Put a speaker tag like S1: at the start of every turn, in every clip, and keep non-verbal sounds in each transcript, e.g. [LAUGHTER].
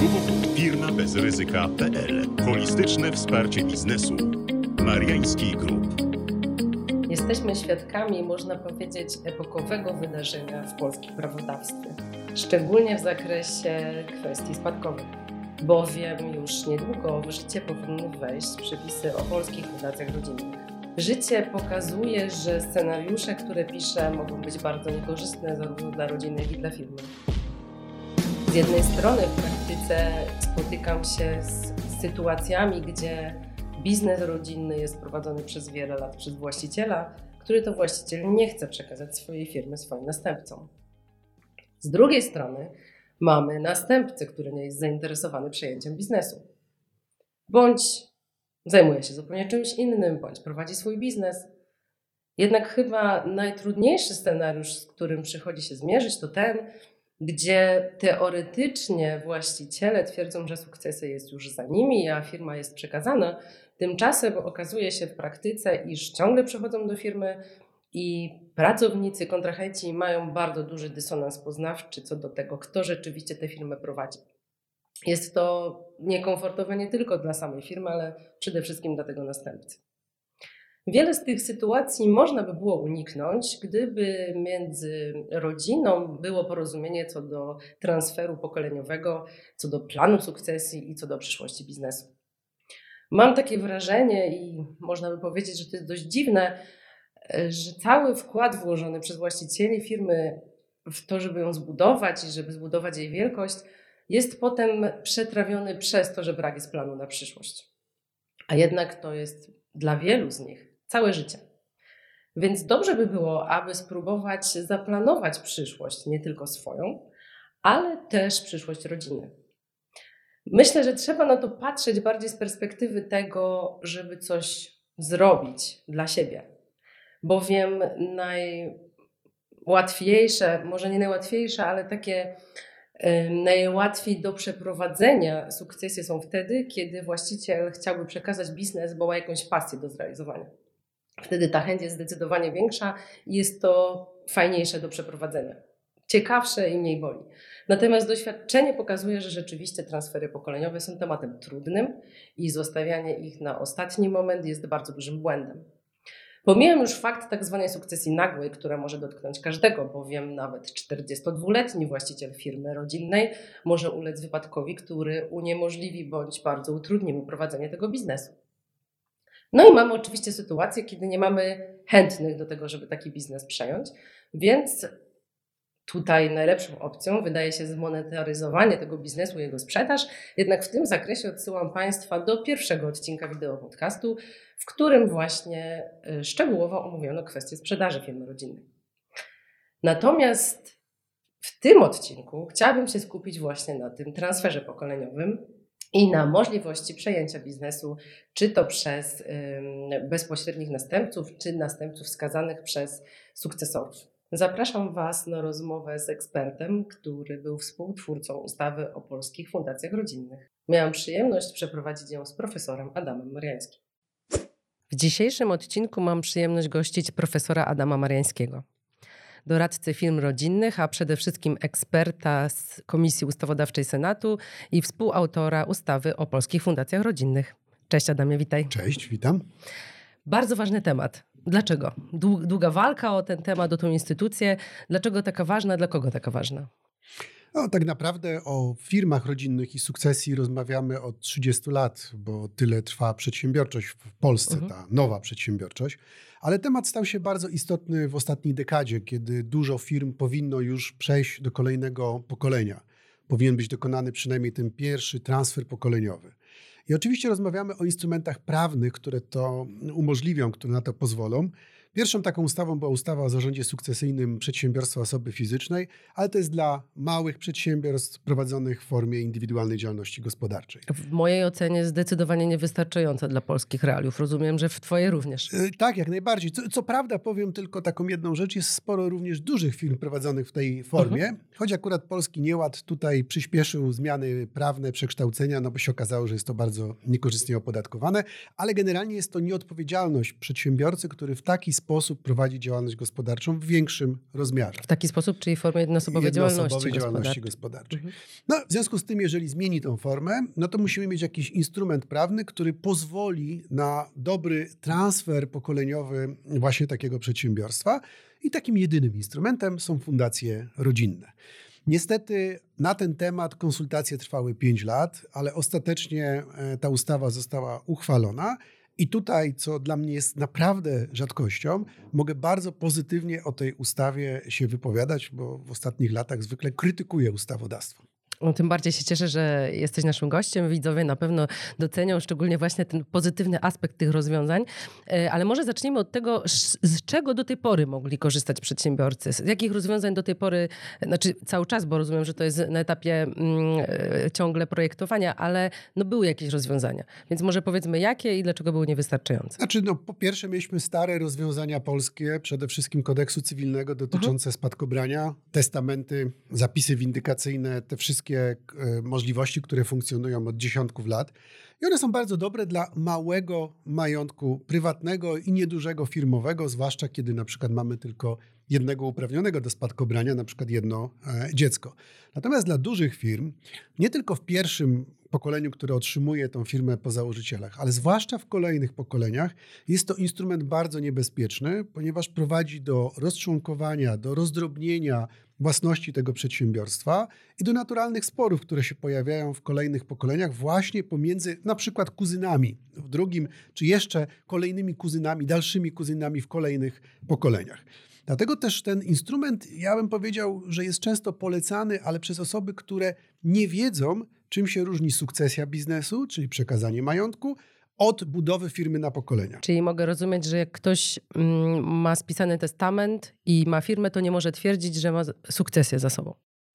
S1: www.firmabezryzyka.pl Holistyczne wsparcie biznesu. Mariański Group.
S2: Jesteśmy świadkami, można powiedzieć, epokowego wydarzenia w polskim prawodawstwie, szczególnie w zakresie kwestii spadkowych, bowiem już niedługo w życie powinny wejść przepisy o polskich fundacjach rodzinnych. Życie pokazuje, że scenariusze, które piszę, mogą być bardzo niekorzystne zarówno dla rodziny, jak i dla firmy. Z jednej strony w praktyce spotykam się z sytuacjami, gdzie biznes rodzinny jest prowadzony przez wiele lat przez właściciela, który to właściciel nie chce przekazać swojej firmy swoim następcom. Z drugiej strony mamy następcę, który nie jest zainteresowany przejęciem biznesu. Bądź zajmuje się zupełnie czymś innym, bądź prowadzi swój biznes. Jednak chyba najtrudniejszy scenariusz, z którym przychodzi się zmierzyć, to ten, gdzie teoretycznie właściciele twierdzą, że sukcesy jest już za nimi, a firma jest przekazana. Tymczasem okazuje się w praktyce, iż ciągle przychodzą do firmy i pracownicy, kontrahenci mają bardzo duży dysonans poznawczy co do tego, kto rzeczywiście tę firmę prowadzi. Jest to niekomfortowe nie tylko dla samej firmy, ale przede wszystkim dla tego następcy. Wiele z tych sytuacji można by było uniknąć, gdyby między rodziną było porozumienie co do transferu pokoleniowego, co do planu sukcesji i co do przyszłości biznesu. Mam takie wrażenie i można by powiedzieć, że to jest dość dziwne, że cały wkład włożony przez właścicieli firmy w to, żeby ją zbudować i żeby zbudować jej wielkość, jest potem przetrawiony przez to, że brak jest planu na przyszłość. A jednak to jest dla wielu z nich całe życie. Więc dobrze by było, aby spróbować zaplanować przyszłość, nie tylko swoją, ale też przyszłość rodziny. Myślę, że trzeba na to patrzeć bardziej z perspektywy tego, żeby coś zrobić dla siebie. Bowiem najłatwiejsze, może nie najłatwiejsze, ale takie najłatwiej do przeprowadzenia sukcesy są wtedy, kiedy właściciel chciałby przekazać biznes, bo ma jakąś pasję do zrealizowania. Wtedy ta chęć jest zdecydowanie większa i jest to fajniejsze do przeprowadzenia. Ciekawsze i mniej boli. Natomiast doświadczenie pokazuje, że rzeczywiście transfery pokoleniowe są tematem trudnym i zostawianie ich na ostatni moment jest bardzo dużym błędem. Pomijam już fakt tak zwanej sukcesji nagłej, która może dotknąć każdego, bowiem nawet 42-letni właściciel firmy rodzinnej może ulec wypadkowi, który uniemożliwi bądź bardzo utrudni mu prowadzenie tego biznesu. No i mamy oczywiście sytuację, kiedy nie mamy chętnych do tego, żeby taki biznes przejąć, więc tutaj najlepszą opcją wydaje się zmonetaryzowanie tego biznesu, jego sprzedaż. Jednak w tym zakresie odsyłam Państwa do pierwszego odcinka wideo podcastu, w którym właśnie y, szczegółowo omówiono kwestię sprzedaży firmy rodzinnej. Natomiast w tym odcinku chciałabym się skupić właśnie na tym transferze pokoleniowym, i na możliwości przejęcia biznesu, czy to przez bezpośrednich następców, czy następców wskazanych przez sukcesorów. Zapraszam Was na rozmowę z ekspertem, który był współtwórcą ustawy o polskich fundacjach rodzinnych. Miałam przyjemność przeprowadzić ją z profesorem Adamem Mariańskim. W dzisiejszym odcinku mam przyjemność gościć profesora Adama Mariańskiego doradcy firm rodzinnych, a przede wszystkim eksperta z Komisji Ustawodawczej Senatu i współautora ustawy o polskich fundacjach rodzinnych. Cześć Adamie, witaj.
S3: Cześć, witam.
S2: Bardzo ważny temat. Dlaczego? Długa walka o ten temat, o tę instytucję. Dlaczego taka ważna? Dla kogo taka ważna?
S3: No, tak naprawdę o firmach rodzinnych i sukcesji rozmawiamy od 30 lat, bo tyle trwa przedsiębiorczość w Polsce, mhm. ta nowa przedsiębiorczość. Ale temat stał się bardzo istotny w ostatniej dekadzie, kiedy dużo firm powinno już przejść do kolejnego pokolenia. Powinien być dokonany przynajmniej ten pierwszy transfer pokoleniowy. I oczywiście rozmawiamy o instrumentach prawnych, które to umożliwią, które na to pozwolą. Pierwszą taką ustawą była ustawa o zarządzie sukcesyjnym przedsiębiorstwa osoby fizycznej, ale to jest dla małych przedsiębiorstw prowadzonych w formie indywidualnej działalności gospodarczej.
S2: W mojej ocenie zdecydowanie niewystarczająca dla polskich realiów. Rozumiem, że w Twoje również.
S3: E, tak, jak najbardziej. Co, co, prawda, powiem tylko taką jedną rzecz, jest sporo również dużych firm prowadzonych w tej formie, mhm. choć akurat polski nieład tutaj przyspieszył zmiany prawne, przekształcenia, no bo się okazało, że jest to bardzo niekorzystnie opodatkowane, ale generalnie jest to nieodpowiedzialność przedsiębiorcy, który w taki sposób prowadzi działalność gospodarczą w większym rozmiarze.
S2: W taki sposób, czyli w formie jednoosobowej,
S3: Jednoosobowej
S2: działalności,
S3: działalności gospodarczej.
S2: Mhm.
S3: No, w związku z tym, jeżeli zmieni tą formę, no to musimy mieć jakiś instrument prawny, który pozwoli na dobry transfer pokoleniowy właśnie takiego przedsiębiorstwa. I takim jedynym instrumentem są fundacje rodzinne. Niestety na ten temat konsultacje trwały 5 lat, ale ostatecznie e, ta ustawa została uchwalona. I tutaj, co dla mnie jest naprawdę rzadkością, mogę bardzo pozytywnie o tej ustawie się wypowiadać, bo w ostatnich latach zwykle krytykuję ustawodawstwo.
S2: No, tym bardziej się cieszę, że jesteś naszym gościem. Widzowie na pewno docenią szczególnie właśnie ten pozytywny aspekt tych rozwiązań. E, ale może zacznijmy od tego, z czego do tej pory mogli korzystać przedsiębiorcy? Z jakich rozwiązań do tej pory, znaczy cały czas, bo rozumiem, że to jest na etapie mm, e, ciągle projektowania, ale no były jakieś rozwiązania. Więc może powiedzmy jakie i dlaczego były niewystarczające?
S3: Znaczy, no po pierwsze mieliśmy stare rozwiązania polskie, przede wszystkim kodeksu cywilnego dotyczące mhm. spadkobrania, testamenty, zapisy windykacyjne, te wszystkie wszystkie e, możliwości, które funkcjonują od dziesiątków lat. I one są bardzo dobre dla małego majątku prywatnego i niedużego firmowego, zwłaszcza kiedy na przykład mamy tylko jednego uprawnionego do spadkobrania, na przykład jedno e, dziecko. Natomiast dla dużych firm, nie tylko w pierwszym pokoleniu, które otrzymuje tą firmę po założycielach, ale zwłaszcza w kolejnych pokoleniach, jest to instrument bardzo niebezpieczny, ponieważ prowadzi do rozczłonkowania, do rozdrobnienia własności tego przedsiębiorstwa i do naturalnych sporów, które się pojawiają w kolejnych pokoleniach, właśnie pomiędzy na przykład kuzynami w drugim, czy jeszcze kolejnymi kuzynami, dalszymi kuzynami w kolejnych pokoleniach. Dlatego też ten instrument, ja bym powiedział, że jest często polecany, ale przez osoby, które nie wiedzą, czym się różni sukcesja biznesu, czyli przekazanie majątku, od budowy firmy na pokolenia.
S2: Czyli mogę rozumieć, że jak ktoś mm, ma spisany testament i ma firmę, to nie może twierdzić, że ma sukcesję za sobą.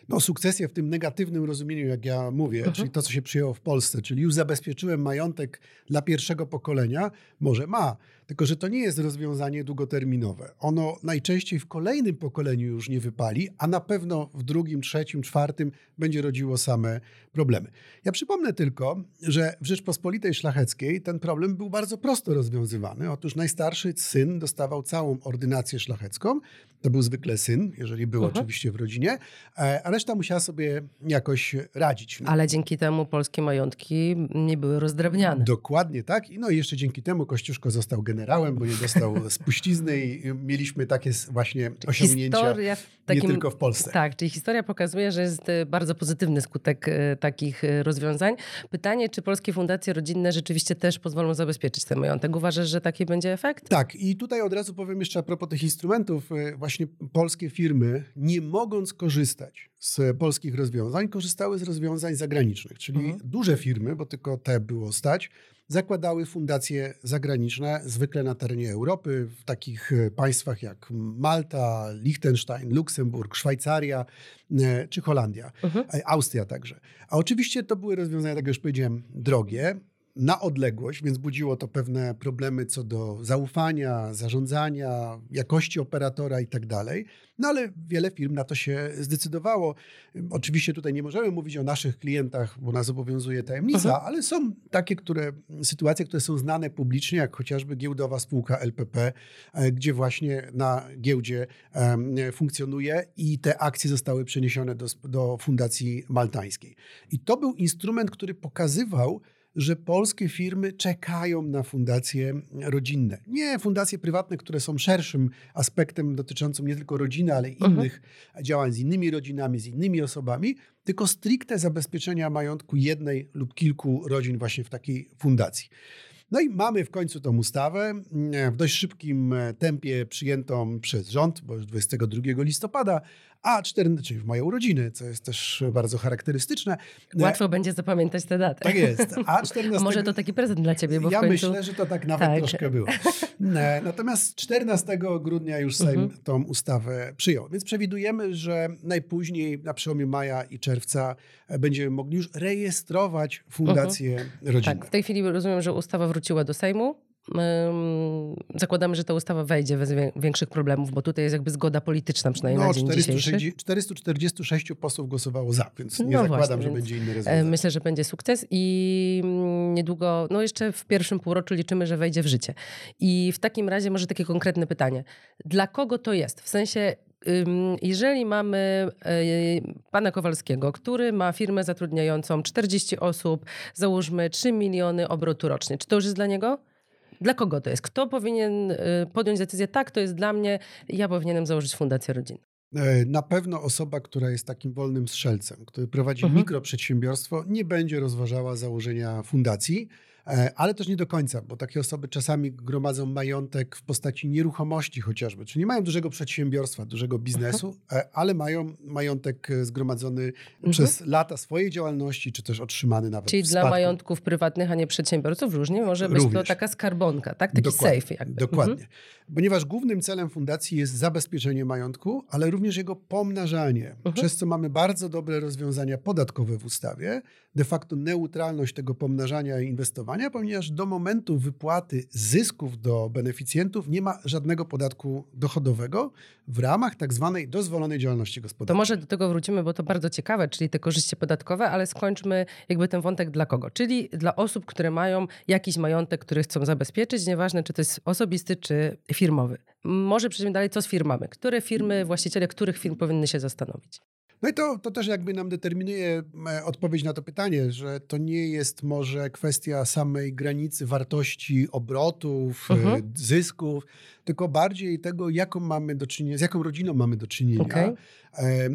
S3: No, sukcesję w tym negatywnym rozumieniu, jak ja mówię, mhm. czyli to, co się przyjęło w Polsce, czyli już zabezpieczyłem majątek dla pierwszego pokolenia, może ma, tylko że to nie jest rozwiązanie długoterminowe. Ono najczęściej w kolejnym pokoleniu już nie wypali, a na pewno w drugim, trzecim, czwartym będzie rodziło same problemy. Ja przypomnę tylko, że w Rzeczpospolitej Szlacheckiej ten problem był bardzo prosto rozwiązywany. Otóż najstarszy syn dostawał całą ordynację szlachecką, to był zwykle syn, jeżeli był uh mhm. oczywiście w rodzinie, e, a reszta musiała sobie jakoś radzić.
S2: No. Ale dzięki temu polskie majątki nie były rozdrabniane.
S3: Dokładnie tak. No i jeszcze dzięki temu Kościuszko został generałem, bo nie dostał [LAUGHS] spuścizny i mieliśmy takie właśnie osiągnięcia historia takim, nie tylko w Polsce.
S2: Tak, czyli historia pokazuje, że jest e, bardzo pozytywny skutek e, takich rozwiązań. Pytanie, czy polskie fundacje rodzinne rzeczywiście też pozwolą zabezpieczyć ten majątek? Uważasz, że taki będzie efekt?
S3: Tak i tutaj od razu powiem jeszcze a propos tych instrumentów. Właśnie właśnie polskie firmy, nie mogąc korzystać z polskich rozwiązań, korzystały z rozwiązań zagranicznych, czyli mhm. duże firmy, bo tylko te było stać, zakładały fundacje zagraniczne, zwykle na terenie Europy, w takich e, państwach jak Malta, Liechtenstein, Luksemburg, Szwajcaria e, czy Holandia, mhm. E, Austria także. A oczywiście to były rozwiązania, tak jak już powiedziałem, drogie na odległość, więc budziło to pewne problemy co do zaufania, zarządzania, jakości operatora i tak dalej. No ale wiele firm na to się zdecydowało. Oczywiście tutaj nie możemy mówić o naszych klientach, bo nas obowiązuje tajemnica, Aha. ale są takie które, sytuacje, które są znane publicznie, jak chociażby giełdowa spółka LPP, e, gdzie właśnie na giełdzie funkcjonuje i te akcje zostały przeniesione do, do Fundacji Maltańskiej. I to był instrument, który pokazywał, że polskie firmy czekają na fundacje rodzinne. Nie fundacje prywatne, które są szerszym aspektem dotyczącym nie tylko rodziny, ale mhm. innych mhm. działań z innymi rodzinami, z innymi osobami, tylko stricte zabezpieczenia majątku jednej lub kilku rodzin właśnie w takiej fundacji. No i mamy w końcu tą ustawę w dość szybkim tempie przyjętą przez rząd, bo już 22 listopada, a 14, czyli w moje urodziny, co jest też bardzo charakterystyczne.
S2: Łatwo będzie zapamiętać tę datę.
S3: Tak jest. A 14... [LAUGHS]
S2: Może to taki prezent dla ciebie, bo
S3: Ja
S2: końcu...
S3: myślę, że to tak nawet tak. troszkę było. Natomiast 14 grudnia już Sejm mhm. tą ustawę przyjął. Więc przewidujemy, że najpóźniej na przełomie maja i czerwca będziemy mogli już rejestrować fundacje mhm. rodzinne.
S2: Tak, w tej chwili rozumiem, że ustawa wróciła do Sejmu. Zakładamy, że ta ustawa wejdzie bez większych problemów, bo tutaj jest jakby zgoda polityczna przynajmniej no, na dzień 460,
S3: 446 posłów głosowało za, więc nie no zakładam, właśnie, że będzie inny rezultat.
S2: Myślę, że będzie sukces i mm, niedługo, no jeszcze w pierwszym półroczu liczymy, że wejdzie w życie. I w takim razie może takie konkretne pytanie. Dla kogo to jest? W sensie jeżeli mamy e, pana Kowalskiego, który ma firmę zatrudniającą 40 osób, załóżmy 3 miliony obrotu rocznie, czy to już jest dla niego? Dla kogo to jest? Kto powinien y, podjąć decyzję, tak, to jest dla mnie, ja powinienem założyć fundację rodzinną?
S3: E, na pewno osoba, która jest takim wolnym strzelcem, który prowadzi mhm. mikroprzedsiębiorstwo, nie będzie rozważała założenia fundacji. E, ale też nie do końca, bo takie osoby czasami gromadzą majątek w postaci nieruchomości chociażby, czyli nie mają dużego przedsiębiorstwa, dużego biznesu, e, ale mają majątek e, zgromadzony mhm. przez lata swojej działalności, czy też otrzymany nawet
S2: Czyli dla majątków prywatnych, a nie przedsiębiorców różnie może być Również. to taka skarbonka, tak? taki dokładnie, safe jakby.
S3: Dokładnie. Mhm. Ponieważ głównym celem fundacji jest zabezpieczenie majątku, ale również jego pomnażanie, mhm. przez co mamy bardzo dobre rozwiązania podatkowe w ustawie, de facto neutralność tego pomnażania i inwestowania, ponieważ do momentu wypłaty zysków do beneficjentów nie ma żadnego podatku dochodowego w ramach tak zwanej dozwolonej działalności gospodarczej.
S2: To może do tego wrócimy, bo to bardzo ciekawe, czyli te korzyści podatkowe, ale skończmy jakby ten wątek dla kogo? Czyli dla osób, które mają jakiś majątek, który chcą zabezpieczyć, nieważne czy to jest osobisty, czy firmowy. Może przejdźmy dalej, co z firmami? Które firmy, właściciele których firm powinny się zastanowić?
S3: No i to, to też jakby nam determinuje e, odpowiedź na to pytanie, że to nie jest może kwestia samej granicy wartości obrotów, e. Mhm. zysków, tylko bardziej tego, jaką mamy do czynienia, z jaką rodziną mamy do czynienia, okay. E,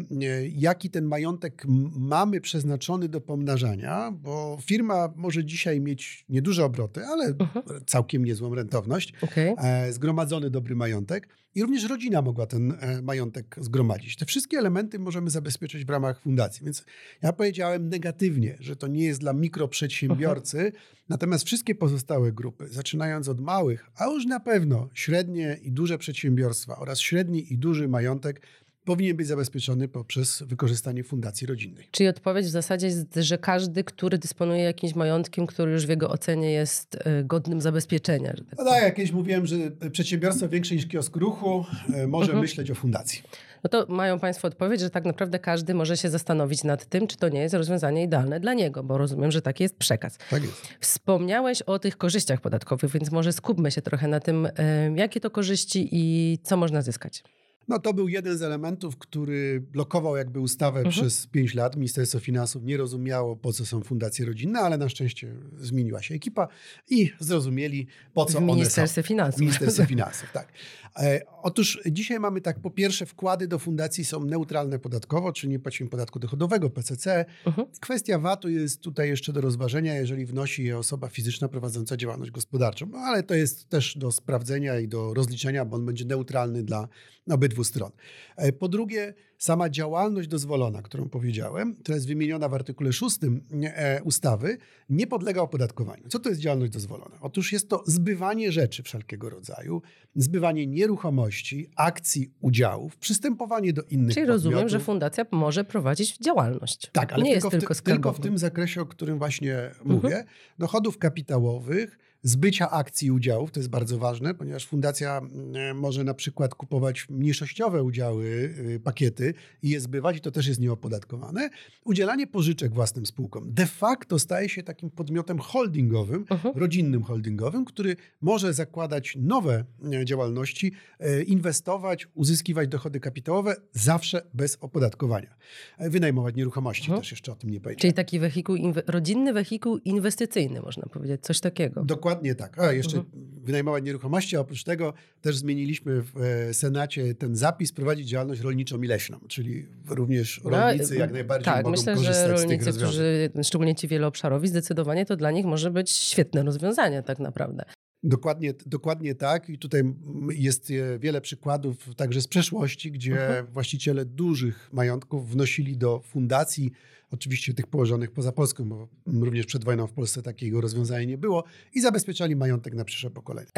S3: jaki ten majątek mamy przeznaczony do pomnażania, bo firma może dzisiaj mieć nieduże obroty, ale uh mhm. całkiem niezłą rentowność, okay. zgromadzony dobry majątek i również rodzina mogła ten majątek zgromadzić. Te wszystkie elementy możemy zabezpieczyć w ramach fundacji. Więc ja powiedziałem negatywnie, że to nie jest dla mikroprzedsiębiorcy, uh -huh. natomiast wszystkie pozostałe grupy, zaczynając od małych, a już na pewno średnie i duże przedsiębiorstwa oraz średni i duży majątek, powinien być zabezpieczony poprzez wykorzystanie fundacji rodzinnej.
S2: Czyli odpowiedź w zasadzie jest, że każdy, który dysponuje jakimś majątkiem, który już w jego ocenie jest e, godnym zabezpieczenia.
S3: Tak no tak, jakieś mówiłem, że przedsiębiorstwo większe niż kiosk ruchu e, może -huh. myśleć o fundacji
S2: no to mają Państwo odpowiedź, że tak naprawdę każdy może się zastanowić nad tym, czy to nie jest rozwiązanie idealne dla niego, bo rozumiem, że taki jest przekaz.
S3: Tak jest.
S2: Wspomniałeś o tych korzyściach podatkowych, więc może skupmy się trochę na tym, jakie to korzyści i co można zyskać.
S3: No to był jeden z elementów, który blokował jakby ustawę mhm. przez pięć lat. Ministerstwo Finansów nie rozumiało, po co są fundacje rodzinne, ale na szczęście zmieniła się ekipa i zrozumieli, po co w one
S2: Ministerstwie
S3: są.
S2: Finansów.
S3: W Ministerstwie Finansów, tak. E, otóż dzisiaj mamy tak, po pierwsze wkłady do fundacji są neutralne podatkowo, czyli nie płacimy podatku dochodowego, PCC. Mhm. Kwestia VAT-u jest tutaj jeszcze do rozważenia, jeżeli wnosi je osoba fizyczna prowadząca działalność gospodarczą, no, ale to jest też do sprawdzenia i do rozliczenia, bo on będzie neutralny dla obydwu stron. E, po drugie, sama działalność dozwolona, którą powiedziałem, która jest wymieniona w artykule 6 e, ustawy, nie podlega opodatkowaniu. Co to jest działalność dozwolona? Otóż jest to zbywanie rzeczy wszelkiego rodzaju, zbywanie nieruchomości, akcji, udziałów, przystępowanie do innych
S2: Czyli
S3: podmiotów.
S2: rozumiem, że fundacja może prowadzić działalność.
S3: Tak, ale nie tylko, jest tylko, w, tylko w tym zakresie, o którym właśnie mhm. mówię, dochodów kapitałowych, zbycia akcji i udziałów, to jest bardzo ważne, ponieważ fundacja mm, może na przykład kupować mniejszościowe udziały, y, pakiety i je zbywać i to też jest nieopodatkowane. Udzielanie pożyczek własnym spółkom de facto staje się takim podmiotem holdingowym, uh mhm. -huh. rodzinnym holdingowym, który może zakładać nowe e, działalności, e, inwestować, uzyskiwać dochody kapitałowe zawsze bez opodatkowania. E, wynajmować nieruchomości, uh mhm. -huh. też jeszcze o tym nie powiedziałem.
S2: Czyli taki wehikuł, rodzinny wehikuł inwestycyjny, można powiedzieć, coś takiego.
S3: Dokładnie Dokładnie tak. A jeszcze mhm. wynajmować nieruchomości, a oprócz tego też zmieniliśmy w e, Senacie ten zapis prowadzić działalność rolniczą i leśną, czyli również no, rolnicy no, jak najbardziej
S2: tak,
S3: mogą
S2: myślę,
S3: korzystać
S2: że rolnicy, którzy, szczególnie ci wieloobszarowi, zdecydowanie to dla nich może być świetne rozwiązanie tak naprawdę.
S3: Dokładnie, dokładnie tak. I tutaj jest e, wiele przykładów także z przeszłości, gdzie uh mhm. -huh. właściciele dużych majątków wnosili do fundacji oczywiście tych położonych poza Polską, bo również przed wojną w Polsce takiego rozwiązania nie było i zabezpieczali majątek na przyszłe pokolenia.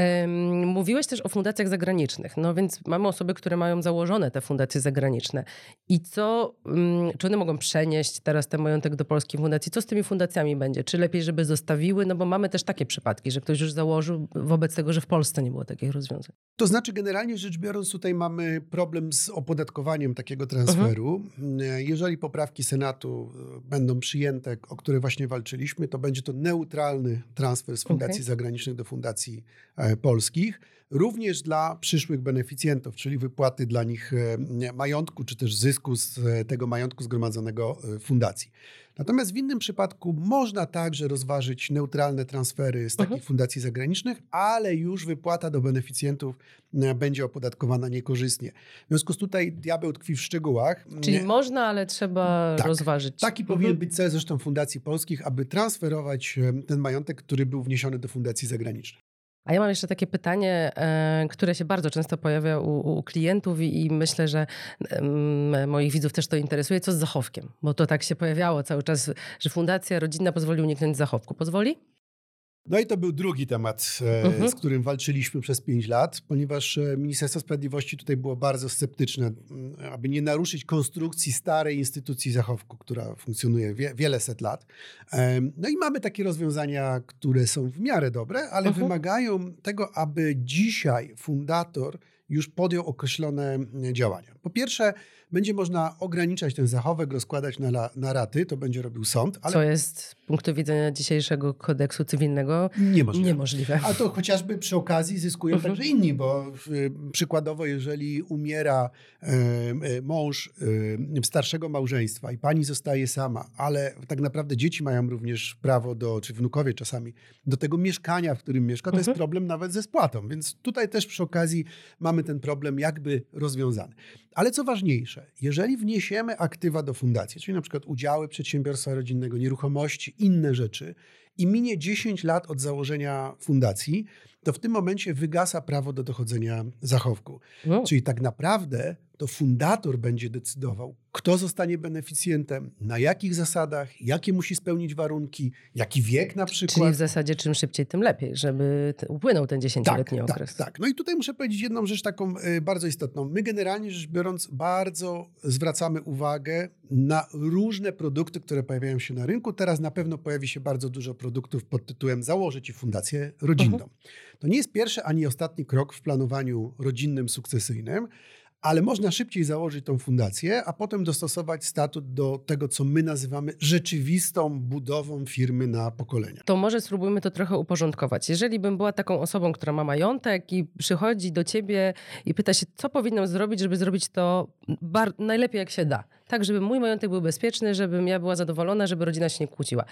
S2: Mówiłeś też o fundacjach zagranicznych, no więc mamy osoby, które mają założone te fundacje zagraniczne. I co, mm, czy one mogą przenieść teraz ten majątek do polskiej fundacji? Co z tymi fundacjami będzie? Czy lepiej, żeby zostawiły? No bo mamy też takie przypadki, że ktoś już założył, wobec tego, że w Polsce nie było takich rozwiązań?
S3: To znaczy, generalnie rzecz biorąc, tutaj mamy problem z opodatkowaniem takiego transferu. Mhm. Jeżeli poprawki Senatu będą przyjęte, o które właśnie walczyliśmy, to będzie to neutralny transfer z fundacji okay. zagranicznych do fundacji e, polskich. Również dla przyszłych beneficjentów, czyli wypłaty dla nich e, majątku, czy też zysku z tego majątku zgromadzonego w fundacji. Natomiast w innym przypadku można także rozważyć neutralne transfery z takich mhm. fundacji zagranicznych, ale już wypłata do beneficjentów e, będzie opodatkowana niekorzystnie. W związku z tutaj diabeł tkwi w szczegółach.
S2: Czyli można, ale trzeba tak, rozważyć.
S3: Taki mhm. powinien być cel zresztą fundacji polskich, aby transferować e, ten majątek, który był wniesiony do fundacji zagranicznych.
S2: A ja mam jeszcze takie pytanie, e, które się bardzo często pojawia u, u klientów i, i, myślę, że moich widzów też to interesuje. Co z zachowkiem? Bo to tak się pojawiało cały czas, że Fundacja Rodzinna pozwoli uniknąć zachowku. Pozwoli?
S3: No i to był drugi temat, e, mhm. z którym walczyliśmy przez pięć lat, ponieważ e, Ministerstwo Sprawiedliwości tutaj było bardzo sceptyczne, aby nie naruszyć konstrukcji starej instytucji zachowku, która funkcjonuje wie, wiele set lat. No i mamy takie rozwiązania, które są w miarę dobre, ale mhm. wymagają tego, aby dzisiaj fundator już podjął określone działania. Po pierwsze, będzie można ograniczać ten zachowek, rozkładać na, na raty, to będzie robił sąd.
S2: Ale... Co jest z punktu widzenia dzisiejszego kodeksu cywilnego
S3: niemożliwe.
S2: niemożliwe.
S3: A to chociażby przy okazji zyskują mhm. także inni, bo y, przykładowo, jeżeli umiera y, y, mąż starszego małżeństwa i pani zostaje sama, ale tak naprawdę dzieci mają również prawo do, czy wnukowie czasami, do tego mieszkania, w którym mieszka, to mhm. jest problem nawet ze spłatą. Więc tutaj też przy okazji mamy ten problem jakby rozwiązany. Ale co ważniejsze, jeżeli wniesiemy aktywa do fundacji, czyli na przykład udziały przedsiębiorstwa rodzinnego, nieruchomości, inne rzeczy, i minie 10 lat od założenia fundacji, to w tym momencie wygasa prawo do dochodzenia zachowku. No. Czyli tak naprawdę to fundator będzie decydował, kto zostanie beneficjentem, na jakich zasadach, jakie musi spełnić warunki, jaki wiek na przykład.
S2: Czyli w zasadzie czym szybciej, tym lepiej, żeby upłynął ten dziesięcioletni
S3: tak,
S2: okres.
S3: Tak, tak. No i tutaj muszę powiedzieć jedną rzecz taką y, bardzo istotną. My generalnie rzecz biorąc bardzo zwracamy uwagę na różne produkty, które pojawiają się na rynku. Teraz na pewno pojawi się bardzo dużo produktów pod tytułem założyć i fundację rodzinną. Mhm. To nie jest pierwszy ani ostatni krok w planowaniu rodzinnym sukcesyjnym ale można szybciej założyć tą fundację, a potem dostosować statut do tego, co my nazywamy rzeczywistą budową firmy na pokolenia.
S2: To może spróbujmy to trochę uporządkować. Jeżeli bym była taką osobą, która ma majątek i przychodzi do ciebie i pyta się, co powinnam zrobić, żeby zrobić to najlepiej jak się da. Tak, żeby mój majątek był bezpieczny, żebym ja była zadowolona, żeby rodzina się nie kłóciła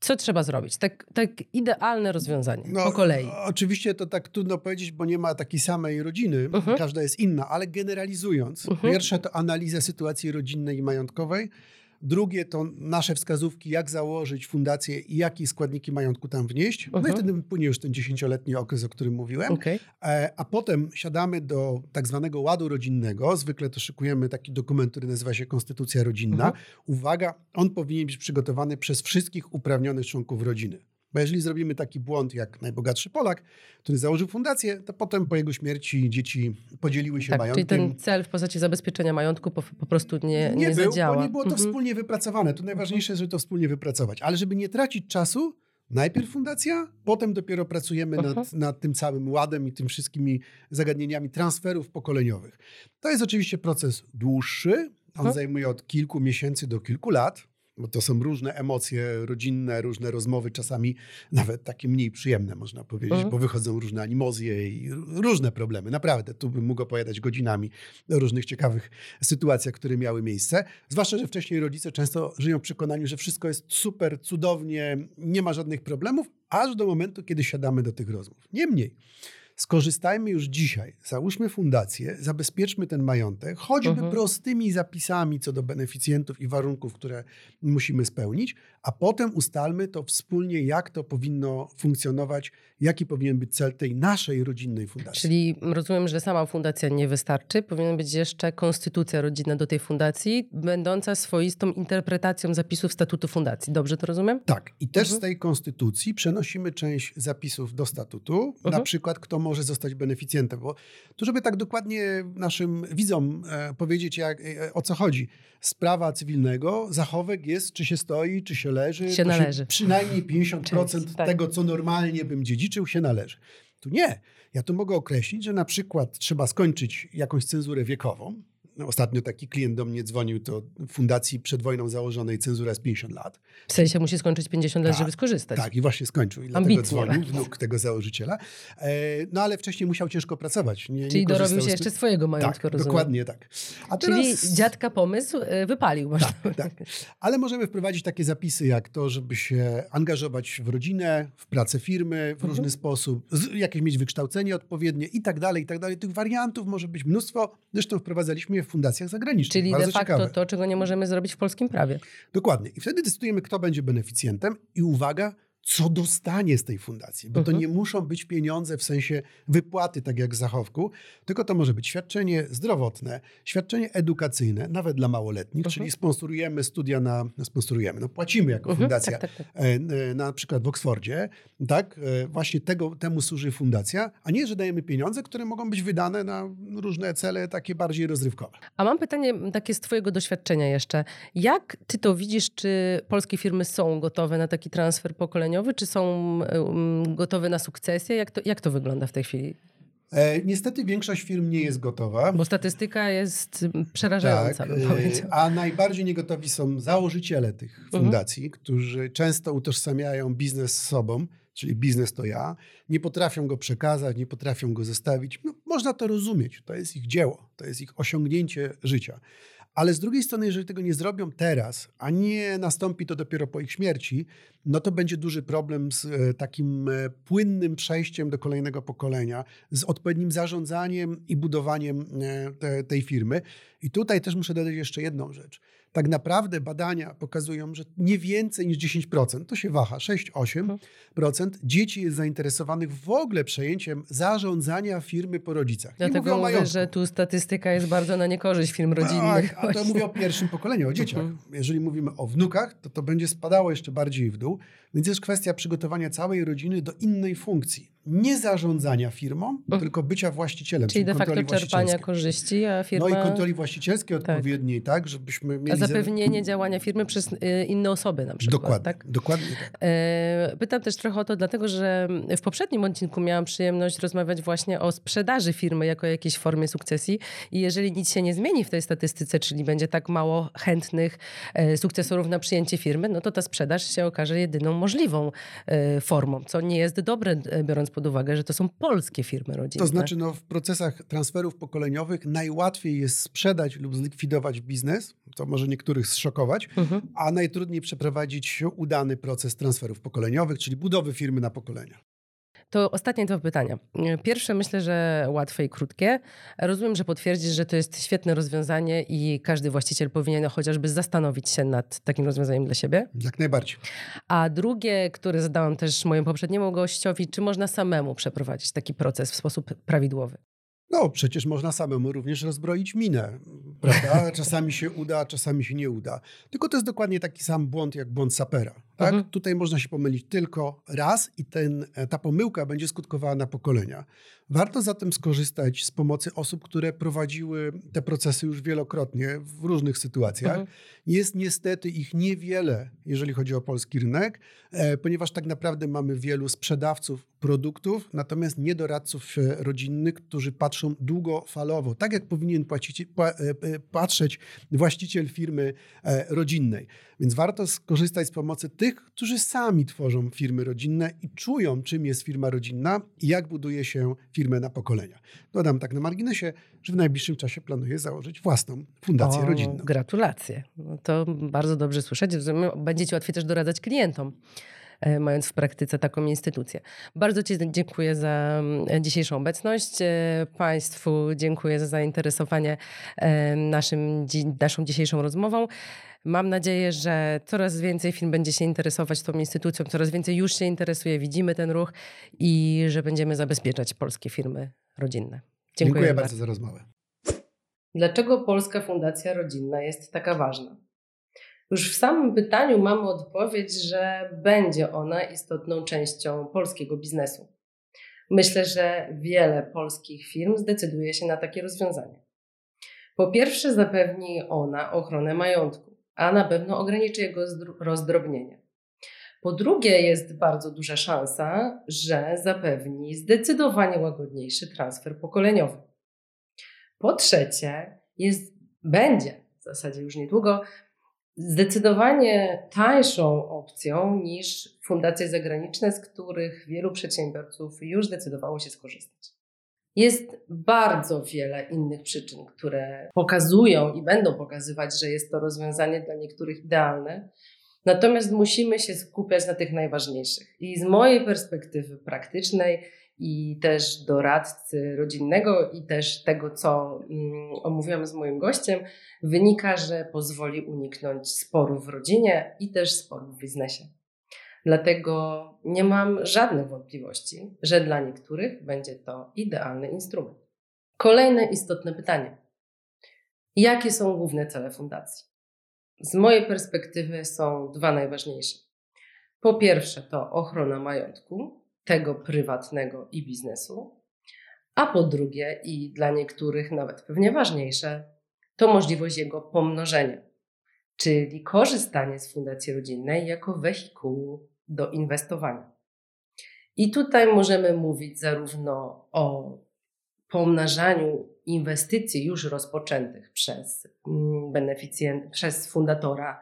S2: co trzeba zrobić? Tak, tak idealne rozwiązanie no, po kolei.
S3: Oczywiście to tak trudno powiedzieć, bo nie ma takiej samej rodziny, uh mhm. -huh. każda jest inna, ale generalizując, uh mhm. -huh. pierwsze to analiza sytuacji rodzinnej i majątkowej, Drugie to nasze wskazówki, jak założyć fundację i jakie składniki majątku tam wnieść. No i mhm. wtedy płynie już ten dziesięcioletni okres, o którym mówiłem. Okay. E, a potem siadamy do tak zwanego ładu rodzinnego. Zwykle to szykujemy taki dokument, który nazywa się Konstytucja Rodzinna. -huh. Uwaga, on powinien być przygotowany przez wszystkich uprawnionych członków rodziny. Bo jeżeli zrobimy taki błąd jak najbogatszy Polak, który założył fundację, to potem po jego śmierci dzieci podzieliły się
S2: tak,
S3: majątkiem.
S2: Czyli ten cel w postaci zabezpieczenia majątku po, po prostu nie, nie,
S3: nie
S2: był,
S3: zadziała. Bo nie było to mhm. wspólnie wypracowane. To najważniejsze, żeby to wspólnie wypracować. Ale żeby nie tracić czasu, najpierw fundacja, potem dopiero pracujemy nad, mhm. nad, tym całym ładem i tym wszystkimi zagadnieniami transferów pokoleniowych. To jest oczywiście proces dłuższy. On mhm. zajmuje od kilku miesięcy do kilku lat bo to są różne emocje rodzinne, różne rozmowy, czasami nawet takie mniej przyjemne, można powiedzieć, mhm. bo wychodzą różne animozje i różne problemy. Naprawdę, tu bym mógł opowiadać godzinami o różnych ciekawych sytuacjach, które miały miejsce. Zwłaszcza, że wcześniej rodzice często żyją w przekonaniu, że wszystko jest super, cudownie, nie ma żadnych problemów, aż do momentu, kiedy siadamy do tych rozmów. Niemniej, Skorzystajmy już dzisiaj, załóżmy fundację, zabezpieczmy ten majątek, choćby mhm. prostymi zapisami co do beneficjentów i warunków, które musimy spełnić, a potem ustalmy to wspólnie, jak to powinno funkcjonować, jaki powinien być cel tej naszej rodzinnej fundacji.
S2: Czyli rozumiem, że sama fundacja nie wystarczy, powinna być jeszcze konstytucja rodzinna do tej fundacji, będąca swoistą interpretacją zapisów statutu fundacji. Dobrze to rozumiem?
S3: Tak. I też mhm. z tej konstytucji przenosimy część zapisów do statutu, mhm. na przykład kto może zostać beneficjentem, bo tu, żeby tak dokładnie naszym widzom e, powiedzieć, jak, e, o co chodzi. Sprawa cywilnego, zachowek jest, czy się stoi, czy się leży.
S2: Się należy. Się
S3: przynajmniej 50% [LAUGHS] Część, tak. tego, co normalnie bym dziedziczył, się należy. Tu nie. Ja tu mogę określić, że na przykład trzeba skończyć jakąś cenzurę wiekową, ostatnio taki klient do mnie dzwonił, to fundacji przed wojną założonej cenzura z 50 lat.
S2: W sensie musi skończyć 50 lat,
S3: tak,
S2: żeby skorzystać.
S3: Tak, i właśnie skończył. I dlatego dzwonił, wnuk tego założyciela. E, no ale wcześniej musiał ciężko pracować. Nie,
S2: Czyli
S3: nie
S2: dorobił się jeszcze swojego majątku,
S3: tak,
S2: rozumiem.
S3: dokładnie tak.
S2: A Czyli teraz... dziadka pomysł e, wypalił.
S3: Tak, tak. Ale możemy wprowadzić takie zapisy jak to, żeby się angażować w rodzinę, w pracę firmy w różny mhm. sposób, jakieś mieć wykształcenie odpowiednie i tak dalej, i tak dalej. Tych wariantów może być mnóstwo. Zresztą wprowadzaliśmy je w fundacjach zagranicznych.
S2: Czyli
S3: Bardzo
S2: de facto
S3: ciekawe.
S2: to, czego nie możemy zrobić w polskim prawie.
S3: Dokładnie. I wtedy decydujemy, kto będzie beneficjentem i uwaga, co dostanie z tej fundacji, bo to
S2: Mhm.
S3: nie muszą być pieniądze w sensie wypłaty, tak jak w zachowku, tylko to może być świadczenie zdrowotne, świadczenie edukacyjne, nawet dla małoletnich,
S2: Mhm.
S3: czyli sponsorujemy studia na, sponsorujemy, no płacimy jako
S2: Mhm,
S3: fundacja,
S2: tak, tak, tak.
S3: e, e, na przykład w Oksfordzie, tak, e, właśnie tego, temu służy fundacja, a nie, że dajemy pieniądze, które mogą być wydane na różne cele takie bardziej rozrywkowe.
S2: A mam pytanie takie z Twojego doświadczenia jeszcze. Jak Ty to widzisz, czy polskie firmy są gotowe na taki transfer pokoleniowy, czy są gotowe na sukcesję? Jak to, jak to wygląda w tej chwili?
S3: E, niestety większość firm nie jest gotowa.
S2: Bo statystyka jest przerażająca,
S3: Tak, e, a najbardziej niegotowi są założyciele tych
S2: Mhm.
S3: fundacji, którzy często utożsamiają biznes z sobą, czyli biznes to ja, nie potrafią go przekazać, nie potrafią go zostawić. No, można to rozumieć, to jest ich dzieło, to jest ich osiągnięcie życia. Ale z drugiej strony, jeżeli tego nie zrobią teraz, a nie nastąpi to dopiero po ich śmierci, no to będzie duży problem z e, takim e, płynnym przejściem do kolejnego pokolenia, z odpowiednim zarządzaniem i budowaniem e, te, tej firmy. I tutaj też muszę dodać jeszcze jedną rzecz. Tak naprawdę badania pokazują, że nie więcej niż 10%, to się waha, 6-8% dzieci jest zainteresowanych w ogóle przejęciem zarządzania firmy po rodzicach. Mówię
S2: Dlatego mówię,
S3: majątku.
S2: że tu statystyka jest bardzo na niekorzyść firm rodzinnych.
S3: Tak, a to [LAUGHS] mówię o pierwszym pokoleniu, o dzieciach.
S2: Mhm.
S3: Jeżeli mówimy o wnukach, to to będzie spadało jeszcze bardziej w dół. Więc jest kwestia przygotowania całej rodziny do innej funkcji. Nie zarządzania firmą, tylko bycia właścicielem.
S2: Czyli de facto czerpania korzyści, a firma...
S3: No i kontroli właścicielskiej odpowiedniej, tak, żebyśmy mieli...
S2: A
S3: za-
S2: zapewnienie działania firmy przez y, inne osoby na przykład.
S3: Dokładnie,
S2: Tak?
S3: dokładnie tak.
S2: E, Pytam też trochę o to, dlatego że w poprzednim odcinku miałam przyjemność rozmawiać właśnie o sprzedaży firmy jako jakiejś formie sukcesji. I jeżeli nic się nie zmieni w tej statystyce, czyli będzie tak mało chętnych e, sukcesorów na przyjęcie firmy, no to ta sprzedaż się okaże jedyną możliwą e, formą, co nie jest dobre, biorąc pod uwagę, że to są polskie firmy rodzinne.
S3: To znaczy, no, w procesach transferów pokoleniowych najłatwiej jest sprzedać lub zlikwidować biznes, to może niektórych zszokować,
S2: Mhm.
S3: a najtrudniej przeprowadzić udany proces transferów pokoleniowych, czyli budowy firmy na pokolenia.
S2: To ostatnie dwa pytania. Pierwsze myślę, że łatwe i krótkie. Rozumiem, że potwierdzisz, że to jest świetne rozwiązanie i każdy właściciel powinien chociażby zastanowić się nad takim rozwiązaniem dla siebie.
S3: Jak najbardziej.
S2: A drugie, które zadałam też mojemu poprzedniemu gościowi, czy można samemu przeprowadzić taki proces w sposób prawidłowy?
S3: No, przecież można samemu również rozbroić minę, prawda? [LAUGHS] Czasami się uda, czasami się nie uda. Tylko to jest dokładnie taki sam błąd jak błąd sapera. Tak?
S2: Mhm.
S3: Tutaj można się pomylić tylko raz i ten, ta pomyłka będzie skutkowała na pokolenia. Warto zatem skorzystać z pomocy osób, które prowadziły te procesy już wielokrotnie w różnych sytuacjach.
S2: Mhm.
S3: Jest niestety ich niewiele, jeżeli chodzi o polski rynek, e, ponieważ tak naprawdę mamy wielu sprzedawców produktów, natomiast nie doradców e, rodzinnych, którzy patrzą długofalowo, tak jak powinien płacić, pła, e, e, patrzeć właściciel firmy e, rodzinnej. Więc warto skorzystać z pomocy tych, którzy sami tworzą firmy rodzinne i czują, czym jest firma rodzinna i jak buduje się firmę na pokolenia. Dodam tak na marginesie, że w najbliższym czasie planuję założyć własną fundację
S2: O,
S3: rodzinną.
S2: Gratulacje. No to bardzo dobrze słyszeć. Rozumiem, Będzie ci łatwiej też doradzać klientom. e, Mając w praktyce taką instytucję. Bardzo Ci dziękuję za mm, dzisiejszą obecność. E, Państwu dziękuję za zainteresowanie e, naszym, naszą dzisiejszą rozmową. Mam nadzieję, że coraz więcej firm będzie się interesować tą instytucją, coraz więcej już się interesuje, widzimy ten ruch i że będziemy zabezpieczać polskie firmy rodzinne. Dziękuję,
S3: Dziękuję bardzo za rozmowę.
S2: Dlaczego Polska Fundacja Rodzinna jest taka ważna? Już w samym pytaniu mamy odpowiedź, że będzie ona istotną częścią polskiego biznesu. Myślę, że wiele polskich firm zdecyduje się na takie rozwiązanie. Po pierwsze, zapewni ona ochronę majątku, a na pewno ograniczy jego rozdrobnienie. Po drugie, jest bardzo duża szansa, że zapewni zdecydowanie łagodniejszy transfer pokoleniowy. Po trzecie, jest, będzie w zasadzie już niedługo zdecydowanie tańszą opcją niż fundacje zagraniczne, z których wielu przedsiębiorców już zdecydowało się skorzystać. Jest bardzo wiele innych przyczyn, które pokazują i będą pokazywać, że jest to rozwiązanie dla niektórych idealne. Natomiast musimy się skupiać na tych najważniejszych. I z mojej perspektywy praktycznej i też doradcy rodzinnego i też tego, co mm, omówiłam z moim gościem, wynika, że pozwoli uniknąć sporów w rodzinie i też sporów w biznesie. Dlatego nie mam żadnych wątpliwości, że dla niektórych będzie to idealny instrument. Kolejne istotne pytanie. Jakie są główne cele fundacji? Z mojej perspektywy są dwa najważniejsze. Po pierwsze, to ochrona majątku, tego prywatnego i biznesu, a po drugie, i dla niektórych nawet pewnie ważniejsze, to możliwość jego pomnożenia, czyli korzystanie z fundacji rodzinnej jako wehikułu do inwestowania. I tutaj możemy mówić zarówno o pomnażaniu inwestycji już rozpoczętych przez mm, beneficjent, przez fundatora,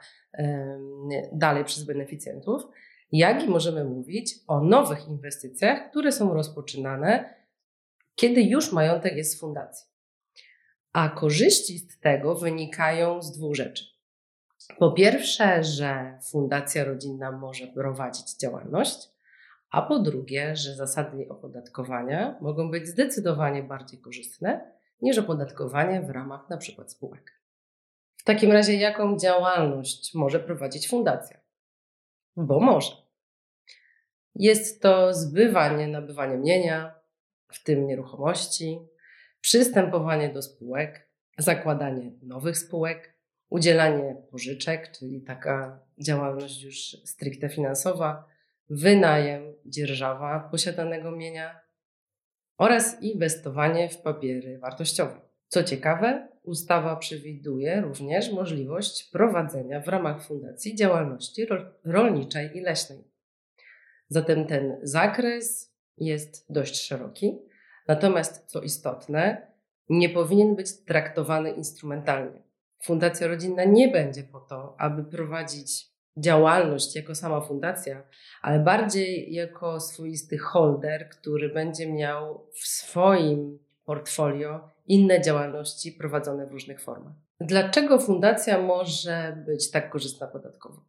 S2: dalej przez beneficjentów, jak i możemy mówić o nowych inwestycjach, które są rozpoczynane, kiedy już majątek jest z fundacji. A korzyści z tego wynikają z dwóch rzeczy. Po pierwsze, że fundacja rodzinna może prowadzić działalność, a po drugie, że zasady opodatkowania mogą być zdecydowanie bardziej korzystne niż opodatkowanie w ramach np. spółek. W takim razie, jaką działalność może prowadzić fundacja? Bo może. Jest to zbywanie, nabywanie mienia, w tym nieruchomości, przystępowanie do spółek, zakładanie nowych spółek, udzielanie pożyczek, czyli taka działalność już stricte finansowa, wynajem, dzierżawa posiadanego mienia oraz inwestowanie w papiery wartościowe. Co ciekawe, ustawa przewiduje również możliwość prowadzenia w ramach fundacji działalności rolniczej i leśnej. Zatem ten zakres jest dość szeroki, natomiast co istotne, nie powinien być traktowany instrumentalnie. Fundacja rodzinna nie będzie po to, aby prowadzić działalność jako sama fundacja, ale bardziej jako swoisty holder, który będzie miał w swoim portfolio inne działalności prowadzone w różnych formach. Dlaczego fundacja może być tak korzystna podatkowo?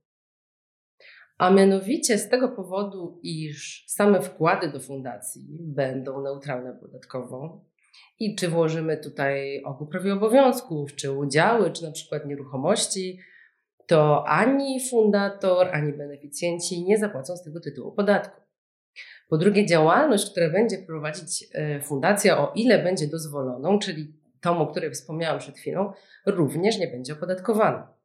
S2: A mianowicie z tego powodu, iż same wkłady do fundacji będą neutralne podatkowo, i czy włożymy tutaj ogół prawie obowiązków, czy udziały, czy na przykład nieruchomości, to ani fundator, ani beneficjenci nie zapłacą z tego tytułu podatku. Po drugie, działalność, którą będzie prowadzić e, fundacja, o ile będzie dozwoloną, czyli tą, o której wspomniałam przed chwilą, również nie będzie opodatkowana.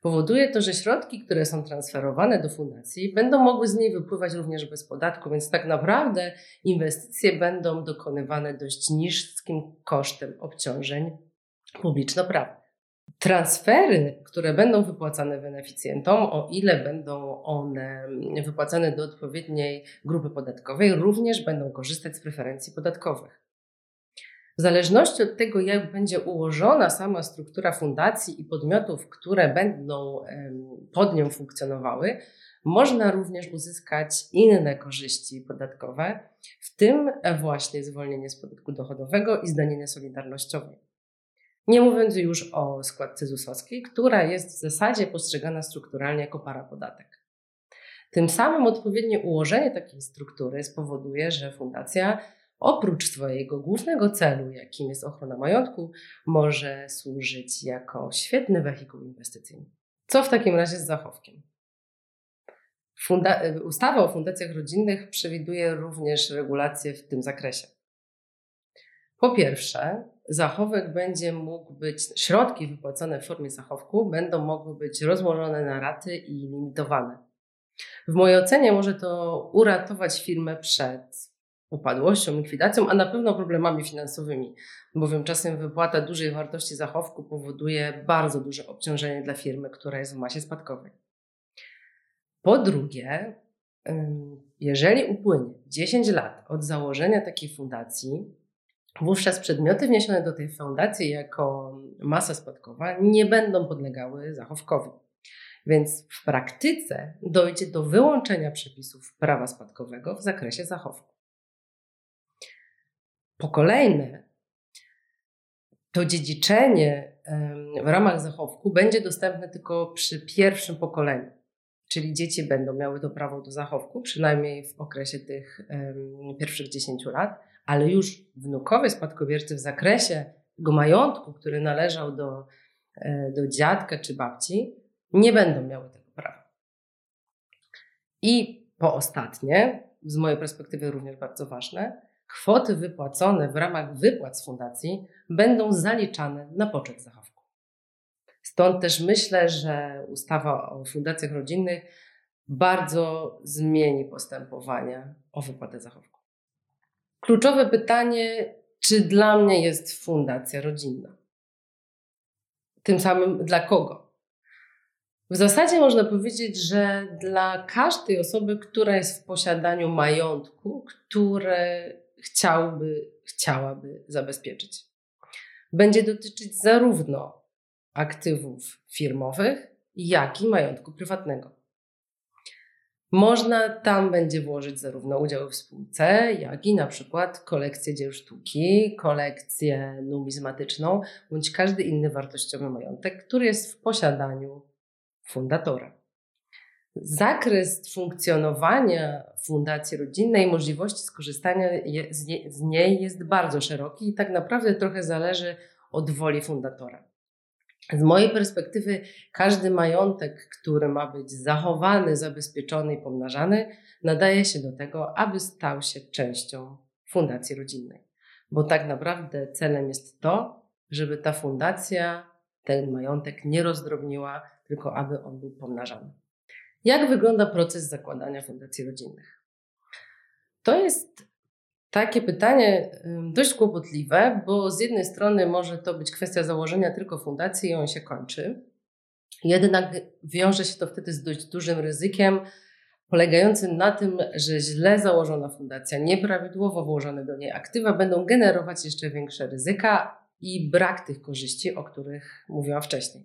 S2: Powoduje to, że środki, które są transferowane do fundacji, będą mogły z niej wypływać również bez podatku, więc tak naprawdę inwestycje będą dokonywane dość niskim kosztem obciążeń publiczno-prawnych. Transfery, które będą wypłacane beneficjentom, o ile będą one wypłacane do odpowiedniej grupy podatkowej, również będą korzystać z preferencji podatkowych. W zależności od tego, jak będzie ułożona sama struktura fundacji i podmiotów, które będą pod nią funkcjonowały, można również uzyskać inne korzyści podatkowe, w tym właśnie zwolnienie z podatku dochodowego i zdanienie solidarnościowej. Nie mówiąc już o składce ZUS-owskiej, która jest w zasadzie postrzegana strukturalnie jako parapodatek. Tym samym odpowiednie ułożenie takiej struktury spowoduje, że fundacja oprócz swojego głównego celu, jakim jest ochrona majątku, może służyć jako świetny wehikuł inwestycyjny. Co w takim razie z zachowkiem? Funda ustawa o fundacjach rodzinnych przewiduje również regulacje w tym zakresie. Po pierwsze, zachowek będzie mógł być, środki wypłacone w formie zachowku będą mogły być rozłożone na raty i limitowane. W mojej ocenie może to uratować firmę przed upadłością, likwidacją, a na pewno problemami finansowymi, bowiem czasem wypłata dużej wartości zachowku powoduje bardzo duże obciążenie dla firmy, która jest w masie spadkowej. Po drugie, jeżeli upłynie 10 lat od założenia takiej fundacji, wówczas przedmioty wniesione do tej fundacji jako masa spadkowa nie będą podlegały zachowkowi. Więc w praktyce dojdzie do wyłączenia przepisów prawa spadkowego w zakresie zachowku. Po kolejne, to dziedziczenie w ramach zachowku będzie dostępne tylko przy pierwszym pokoleniu. Czyli dzieci będą miały to prawo do zachowku, przynajmniej w okresie tych pierwszych 10 lat, ale już wnukowie spadkobiercy w zakresie tego majątku, który należał do, e, do dziadka czy babci, nie będą miały tego prawa. I po ostatnie, z mojej perspektywy również bardzo ważne, kwoty wypłacone w ramach wypłat z fundacji będą zaliczane na poczet zachowku. Stąd też myślę, że ustawa o fundacjach rodzinnych bardzo zmieni postępowania o wypłatę zachowku. Kluczowe pytanie, czy dla mnie jest fundacja rodzinna? Tym samym dla kogo? W zasadzie można powiedzieć, że dla każdej osoby, która jest w posiadaniu majątku, które chciałby, chciałaby zabezpieczyć. Będzie dotyczyć zarówno aktywów firmowych, jak i majątku prywatnego. Można tam będzie włożyć zarówno udziały w spółce, jak i na przykład kolekcję dzieł sztuki, kolekcję numizmatyczną, bądź każdy inny wartościowy majątek, który jest w posiadaniu fundatora. Zakres funkcjonowania Fundacji Rodzinnej, możliwości skorzystania z niej jest bardzo szeroki i tak naprawdę trochę zależy od woli fundatora. Z mojej perspektywy, każdy majątek, który ma być zachowany, zabezpieczony i pomnażany, nadaje się do tego, aby stał się częścią Fundacji Rodzinnej. Bo tak naprawdę celem jest to, żeby ta fundacja ten majątek nie rozdrobniła, tylko aby on był pomnażany. Jak wygląda proces zakładania fundacji rodzinnych? To jest takie pytanie dość kłopotliwe, bo z jednej strony może to być kwestia założenia tylko fundacji i on się kończy. Jednak wiąże się to wtedy z dość dużym ryzykiem, polegającym na tym, że źle założona fundacja, nieprawidłowo włożone do niej aktywa będą generować jeszcze większe ryzyka i brak tych korzyści, o których mówiłam wcześniej.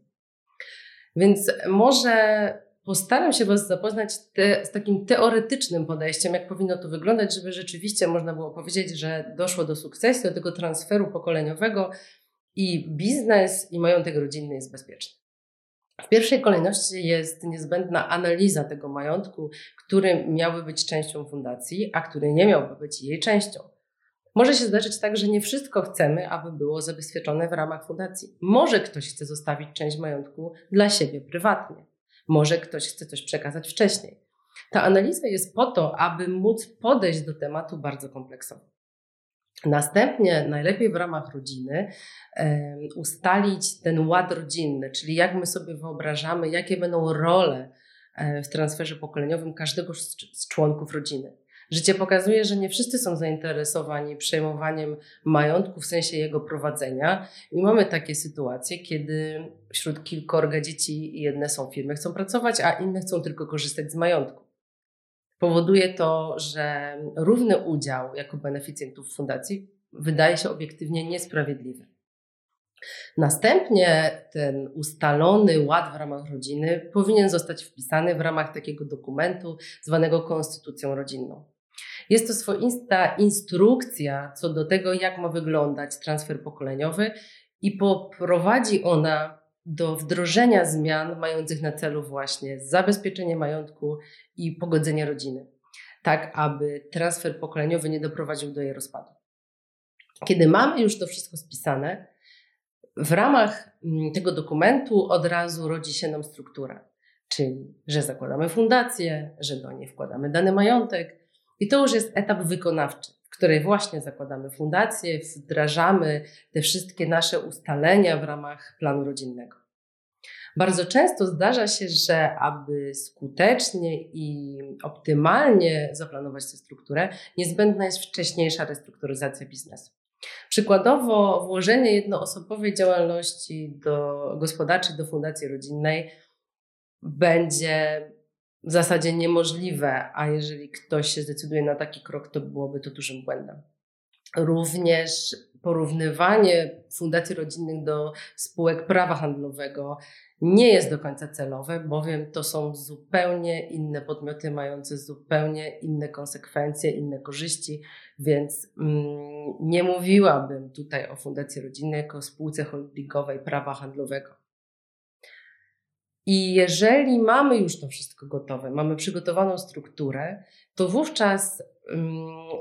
S2: Więc może Postaram się Was zapoznać te, z takim teoretycznym podejściem, jak powinno to wyglądać, żeby rzeczywiście można było powiedzieć, że doszło do sukcesu, do tego transferu pokoleniowego i biznes i majątek rodzinny jest bezpieczny. W pierwszej kolejności jest niezbędna analiza tego majątku, który miałby być częścią fundacji, a który nie miałby być jej częścią. Może się zdarzyć tak, że nie wszystko chcemy, aby było zabezpieczone w ramach fundacji. Może ktoś chce zostawić część majątku dla siebie prywatnie. Może ktoś chce coś przekazać wcześniej. Ta analiza jest po to, aby móc podejść do tematu bardzo kompleksowo. Następnie, najlepiej w ramach rodziny, ustalić ten ład rodzinny, czyli jak my sobie wyobrażamy, jakie będą role e, w transferze pokoleniowym każdego z członków rodziny. Życie pokazuje, że nie wszyscy są zainteresowani przejmowaniem majątku w sensie jego prowadzenia. I mamy takie sytuacje, kiedy wśród kilkorga dzieci jedne są firmy, chcą pracować, a inne chcą tylko korzystać z majątku. Powoduje to, że równy udział jako beneficjentów fundacji wydaje się obiektywnie niesprawiedliwy. Następnie ten ustalony ład w ramach rodziny powinien zostać wpisany w ramach takiego dokumentu zwanego konstytucją rodzinną. Jest to swoista instrukcja co do tego, jak ma wyglądać transfer pokoleniowy i poprowadzi ona do wdrożenia zmian mających na celu właśnie zabezpieczenie majątku i pogodzenie rodziny, tak aby transfer pokoleniowy nie doprowadził do jej rozpadu. Kiedy mamy już to wszystko spisane, w ramach mm, tego dokumentu od razu rodzi się nam struktura, czyli że zakładamy fundację, że do niej wkładamy dany majątek, i to już jest etap wykonawczy, w której właśnie zakładamy fundację, wdrażamy te wszystkie nasze ustalenia w ramach planu rodzinnego. Bardzo często zdarza się, że aby skutecznie i optymalnie zaplanować tę strukturę, niezbędna jest wcześniejsza restrukturyzacja biznesu. Przykładowo, włożenie jednoosobowej działalności do gospodarczej do fundacji rodzinnej będzie w zasadzie niemożliwe, a jeżeli ktoś się zdecyduje na taki krok, to byłoby to dużym błędem. Również porównywanie fundacji rodzinnych do spółek prawa handlowego nie jest do końca celowe, bowiem to są zupełnie inne podmioty mające zupełnie inne konsekwencje, inne korzyści, więc mm, nie mówiłabym tutaj o Fundacji Rodzinnej jako spółce holdingowej prawa handlowego. I jeżeli mamy już to wszystko gotowe, mamy przygotowaną strukturę, to wówczas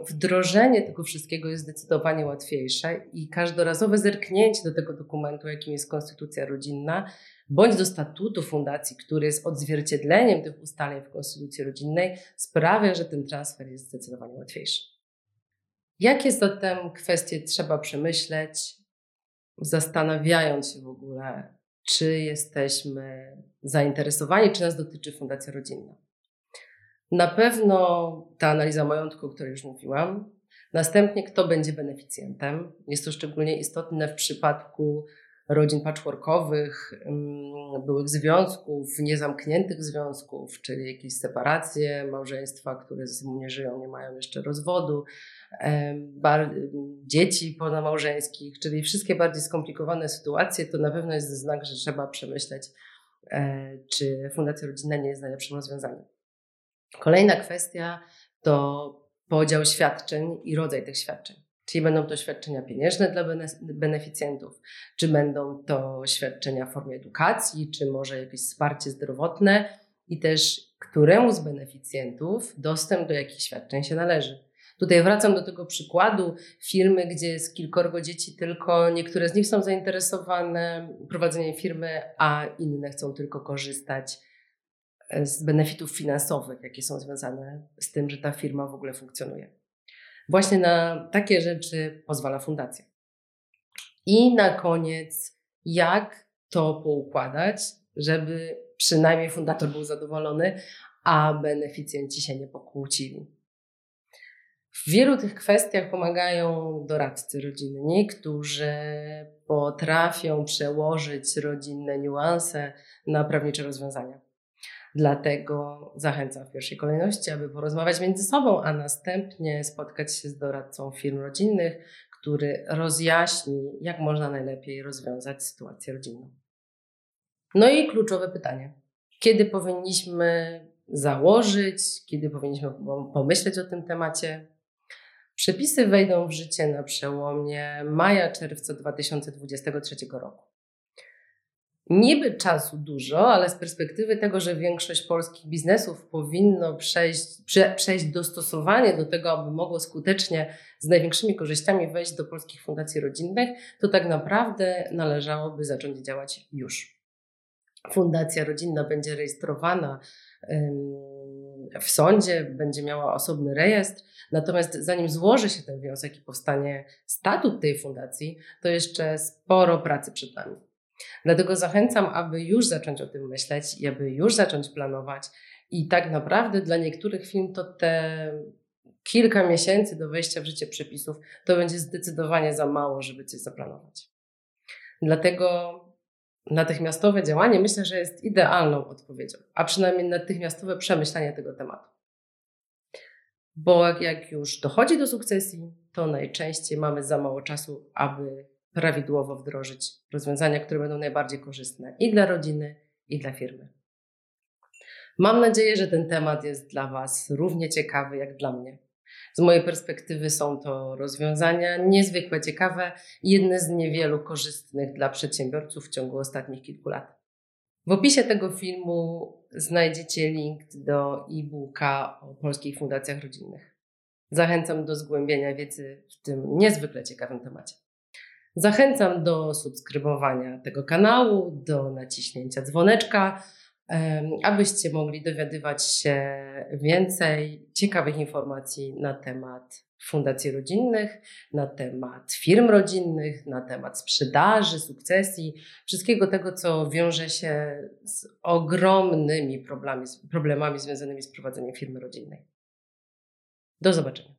S2: wdrożenie tego wszystkiego jest zdecydowanie łatwiejsze i każdorazowe zerknięcie do tego dokumentu, jakim jest konstytucja rodzinna, bądź do statutu fundacji, który jest odzwierciedleniem tych ustaleń w konstytucji rodzinnej, sprawia, że ten transfer jest zdecydowanie łatwiejszy. Jakie zatem kwestie trzeba przemyśleć, zastanawiając się w ogóle, czy jesteśmy zainteresowani, czy nas dotyczy fundacja rodzinna? Na pewno ta analiza majątku, o której już mówiłam. Następnie, kto będzie beneficjentem. Jest to szczególnie istotne w przypadku rodzin patchworkowych, mm, byłych związków, niezamkniętych związków, czyli jakieś separacje, małżeństwa, które ze sobą nie żyją, nie mają jeszcze rozwodu, dzieci pozamałżeńskich, czyli wszystkie bardziej skomplikowane sytuacje, to na pewno jest znak, że trzeba przemyśleć, czy Fundacja Rodzinna nie jest najlepszym rozwiązaniem. Kolejna kwestia to podział świadczeń i rodzaj tych świadczeń. Czyli będą to świadczenia pieniężne dla beneficjentów, czy będą to świadczenia w formie edukacji, czy może jakieś wsparcie zdrowotne i też któremu z beneficjentów dostęp do jakich świadczeń się należy. Tutaj wracam do tego przykładu firmy, gdzie jest kilkorgo dzieci, tylko niektóre z nich są zainteresowane prowadzeniem firmy, a inne chcą tylko korzystać z benefitów finansowych, jakie są związane z tym, że ta firma w ogóle funkcjonuje. Właśnie na takie rzeczy pozwala fundacja. I na koniec, jak to poukładać, żeby przynajmniej fundator był zadowolony, a beneficjenci się nie pokłócili. W wielu tych kwestiach pomagają doradcy rodzinni, którzy potrafią przełożyć rodzinne niuanse na prawnicze rozwiązania. Dlatego zachęcam w pierwszej kolejności, aby porozmawiać między sobą, a następnie spotkać się z doradcą firm rodzinnych, który rozjaśni, jak można najlepiej rozwiązać sytuację rodzinną. No i kluczowe pytanie. Kiedy powinniśmy założyć, kiedy powinniśmy pomyśleć o tym temacie? Przepisy wejdą w życie na przełomie maja-czerwca 2023 roku. Niby czasu dużo, ale z perspektywy tego, że większość polskich biznesów powinno przejść, prze, przejść dostosowanie do tego, aby mogło skutecznie z największymi korzyściami wejść do polskich fundacji rodzinnych, to tak naprawdę należałoby zacząć działać już. Fundacja rodzinna będzie rejestrowana w sądzie, będzie miała osobny rejestr, natomiast zanim złoży się ten wniosek i powstanie statut tej fundacji, to jeszcze sporo pracy przed nami. Dlatego zachęcam, aby już zacząć o tym myśleć i aby już zacząć planować. I tak naprawdę dla niektórych firm to te kilka miesięcy do wejścia w życie przepisów to będzie zdecydowanie za mało, żeby coś zaplanować. Dlatego natychmiastowe działanie myślę, że jest idealną odpowiedzią, a przynajmniej natychmiastowe przemyślenie tego tematu. Bo jak już dochodzi do sukcesji, to najczęściej mamy za mało czasu, aby prawidłowo wdrożyć rozwiązania, które będą najbardziej korzystne i dla rodziny, i dla firmy. Mam nadzieję, że ten temat jest dla Was równie ciekawy jak dla mnie. Z mojej perspektywy są to rozwiązania niezwykle ciekawe i jedne z niewielu korzystnych dla przedsiębiorców w ciągu ostatnich kilku lat. W opisie tego filmu znajdziecie link do e-booka o polskich fundacjach rodzinnych. Zachęcam do zgłębienia wiedzy w tym niezwykle ciekawym temacie. Zachęcam do subskrybowania tego kanału, do naciśnięcia dzwoneczka, abyście mogli dowiadywać się więcej ciekawych informacji na temat fundacji rodzinnych, na temat firm rodzinnych, na temat sprzedaży, sukcesji, wszystkiego tego, co wiąże się z ogromnymi problemami, problemami związanymi z prowadzeniem firmy rodzinnej. Do zobaczenia.